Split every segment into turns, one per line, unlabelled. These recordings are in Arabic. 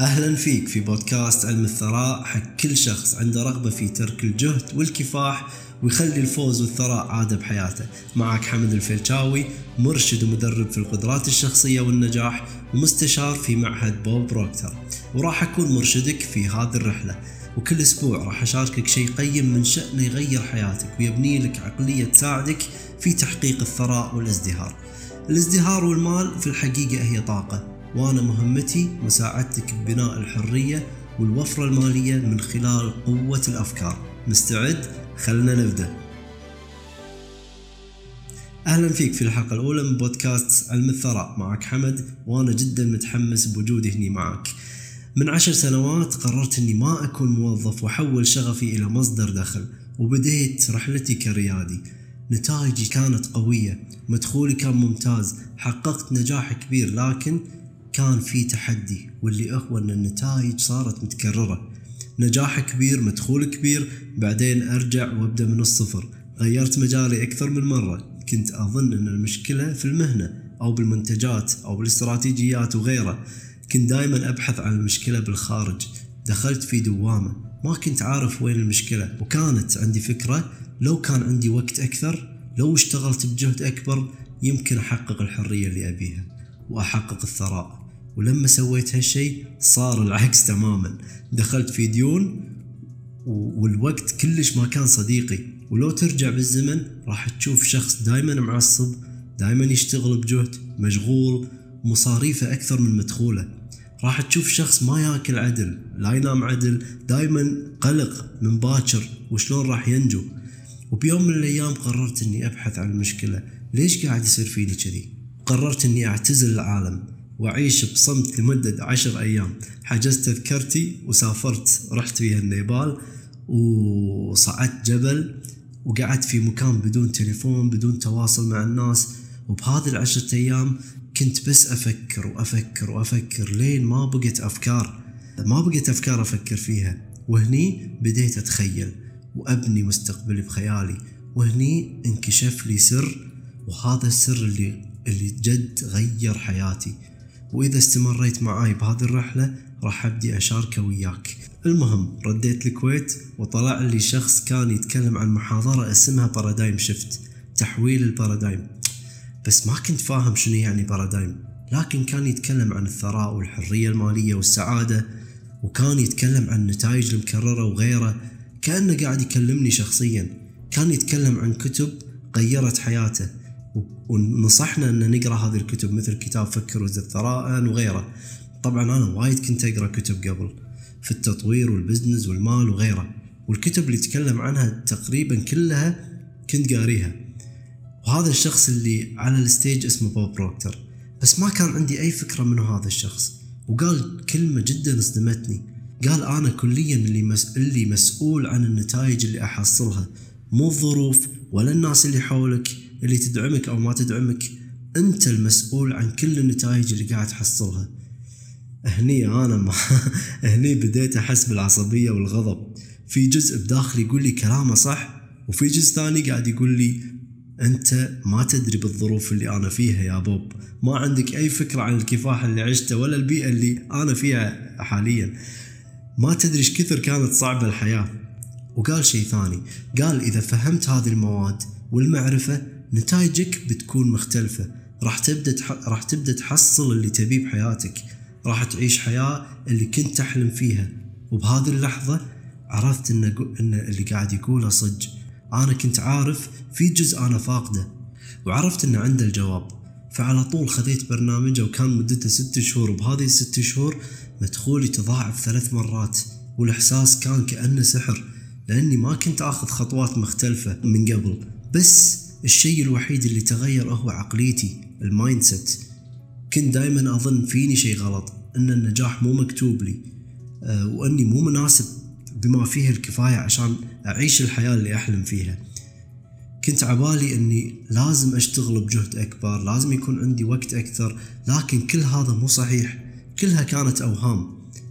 أهلا فيك في بودكاست علم الثراء حق كل شخص عنده رغبة في ترك الجهد والكفاح ويخلي الفوز والثراء عادة بحياته. معك حمد الفيلشاوي مرشد ومدرب في القدرات الشخصية والنجاح ومستشار في معهد بوب بروكتر وراح أكون مرشدك في هذه الرحلة. وكل أسبوع راح أشاركك شيء قيم من شأنه يغير حياتك ويبني لك عقلية تساعدك في تحقيق الثراء والازدهار. الازدهار والمال في الحقيقة هي طاقة. وأنا مهمتي مساعدتك ببناء الحرية والوفرة المالية من خلال قوة الأفكار. مستعد؟ خلنا نبدأ. أهلا فيك في الحلقة الأولى من بودكاست علم الثراء. معك حمد وأنا جدا متحمس بوجودي هني معك. من عشر سنوات قررت أني ما أكون موظف وأحول شغفي إلى مصدر دخل وبديت رحلتي كريادي. نتائجي كانت قوية مدخولي كان ممتاز حققت نجاح كبير لكن كان في تحدي واللي هو إن النتائج صارت متكررة. نجاح كبير مدخول كبير بعدين أرجع وأبدأ من الصفر. غيرت مجالي أكثر من مرة. كنت أظن إن المشكلة في المهنة أو بالمنتجات أو بالاستراتيجيات وغيره. كنت دائما أبحث عن المشكلة بالخارج. دخلت في دوامة. ما كنت عارف وين المشكلة. وكانت عندي فكرة لو كان عندي وقت أكثر لو اشتغلت بجهد أكبر يمكن أحقق الحرية اللي أبيها وأحقق الثراء. ولما سويت هالشيء صار العكس تماما. دخلت في ديون والوقت كلش ما كان صديقي. ولو ترجع بالزمن راح تشوف شخص دائما معصب دائما يشتغل بجهد مشغول مصاريفه أكثر من مدخوله. راح تشوف شخص ما ياكل عدل لا ينام عدل دائما قلق من باكر وشلون راح ينجو. وبيوم من الأيام قررت أني أبحث عن المشكلة ليش قاعد يصير فيني كذي؟ قررت أني أعتزل العالم. وأعيش بصمت لمدة عشر أيام. حجزت تذكرتي وسافرت رحت فيها النيبال وصعدت جبل وقعدت في مكان بدون تليفون بدون تواصل مع الناس. وبهذه العشرة أيام كنت بس أفكر وأفكر وأفكر لين ما بقت أفكار. ما بقت أفكار أفكر فيها. وهني بديت أتخيل وأبني مستقبلي بخيالي. وهني انكشف لي سر وهذا السر اللي اللي جد غير حياتي. وإذا استمريت معاي بهذه الرحلة راح أبدي أشاركه وياك. المهم رديت الكويت وطلع لي شخص كان يتكلم عن محاضرة اسمها بارادايم شفت تحويل ال paradigm بس ما كنت فاهم شنو يعني paradigm لكن كان يتكلم عن الثراء والحرية المالية والسعادة وكان يتكلم عن النتائج المكررة وغيره. كأنه قاعد يكلمني شخصيا. كان يتكلم عن كتب غيرت حياته. ونصحنا أن نقرأ هذه الكتب مثل كتاب فكر وزد ثراء وغيره. طبعا أنا وايد كنت أقرأ كتب قبل في التطوير وال business والمال وغيره. والكتب اللي تكلم عنها تقريبا كلها كنت قاريها. وهذا الشخص اللي على ال stage اسمه بوب بروكتور بس ما كان عندي أي فكرة منه هذا الشخص. وقال كلمة جدا صدمتني قال أنا كليا اللي, مس... اللي مسؤول عن النتائج اللي أحصلها. مو الظروف ولا الناس اللي حولك. اللي تدعمك أو ما تدعمك أنت المسؤول عن كل النتائج اللي قاعد تحصلها. هني أنا ما هني بديت أحس بالعصبية والغضب. في جزء بداخلي يقول لي كلامه صح وفي جزء ثاني قاعد يقول لي أنت ما تدري بالظروف اللي أنا فيها يا بوب. ما عندك أي فكرة عن الكفاح اللي عشته ولا البيئة اللي أنا فيها حاليا. ما تدري إيش كثر كانت صعبة الحياة. وقال شيء ثاني قال إذا فهمت هذه المواد والمعرفة نتائجك بتكون مختلفة. راح تبدأ. راح تبدأ تحصل اللي تبيه بحياتك. راح تعيش حياة اللي كنت تحلم فيها. وبهذه اللحظة عرفت إن إن اللي قاعد يقوله صدق. أنا كنت عارف في جزء أنا فاقده. وعرفت ان عنده الجواب. فعلى طول خذيت برنامجه وكان مدته ست شهور. وبهذه الست شهور مدخولي تضاعف ثلاث مرات. والإحساس كان كأنه سحر. لأني ما كنت آخذ خطوات مختلفة من قبل. بس الشيء الوحيد اللي تغير هو عقليتي ال mindset كنت دائما أظن فيني شيء غلط إن النجاح مو مكتوب لي آه، وإني مو مناسب بما فيه الكفاية عشان أعيش الحياة اللي أحلم فيها. كنت عبالي إني لازم أشتغل بجهد أكبر لازم يكون عندي وقت أكثر لكن كل هذا مو صحيح. كلها كانت أوهام.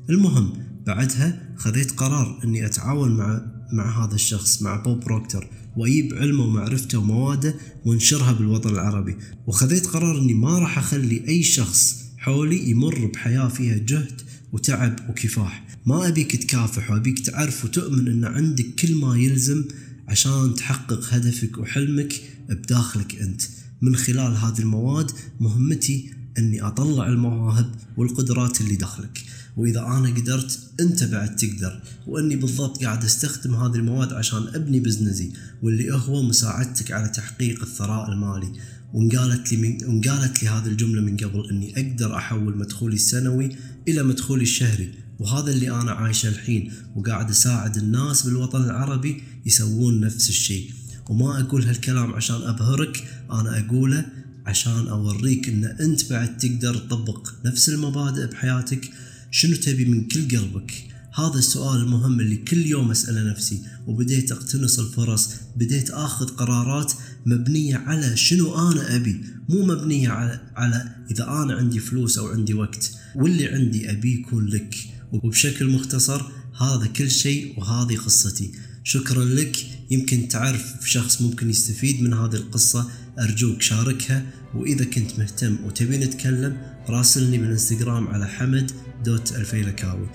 المهم بعدها خذيت قرار إني أتعاون مع مع هذا الشخص مع بوب بروكتر واجيب علمه ومعرفته ومواده وانشرها بالوطن العربي. وخذيت قرار إني ما راح أخلي أي شخص حولي يمر بحياة فيها جهد وتعب وكفاح. ما أبيك تكافح وأبيك تعرف وتؤمن أن عندك كل ما يلزم عشان تحقق هدفك وحلمك بداخلك أنت. من خلال هذه المواد مهمتي أني أطلع المواهب والقدرات اللي داخلك. وإذا أنا قدرت أنت بعد تقدر. وأني بالضبط قاعد أستخدم هذه المواد عشان أبني بزنسي واللي هو مساعدتك على تحقيق الثراء المالي. وانقالت لي من وانقالت لي هذه الجملة من قبل إني أقدر أحول مدخولي السنوي إلى مدخولي الشهري. وهذا اللي أنا عايشه الحين وقاعد أساعد الناس بالوطن العربي يسوون نفس الشيء. وما أقول هالكلام عشان أبهرك أنا أقوله عشان أوريك إن أنت بعد تقدر تطبق نفس المبادئ بحياتك. شنو تبي من كل قلبك؟ هذا السؤال المهم اللي كل يوم أسأله نفسي. وبديت أقتنص الفرص بديت آخذ قرارات مبنية على شنو أنا أبي مو مبنية على على إذا أنا عندي فلوس أو عندي وقت. واللي عندي ابي يكون لك. وبشكل مختصر هذا كل شيء وهذه قصتي. شكرا لك. يمكن تعرف شخص ممكن يستفيد من هذه القصة. أرجوك شاركها وإذا كنت مهتم وتبي نتكلم راسلني بالانستغرام على حمد dot الفيلكاوي.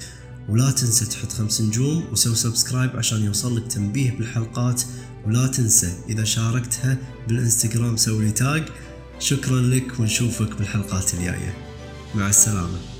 ولا تنسى تحط خمس نجوم وسوي subscribe عشان يوصلك تنبيه بالحلقات. ولا تنسى إذا شاركتها بالإنستغرام سوي لي tag شكرا لك ونشوفك بالحلقات الجاية. مع السلامة.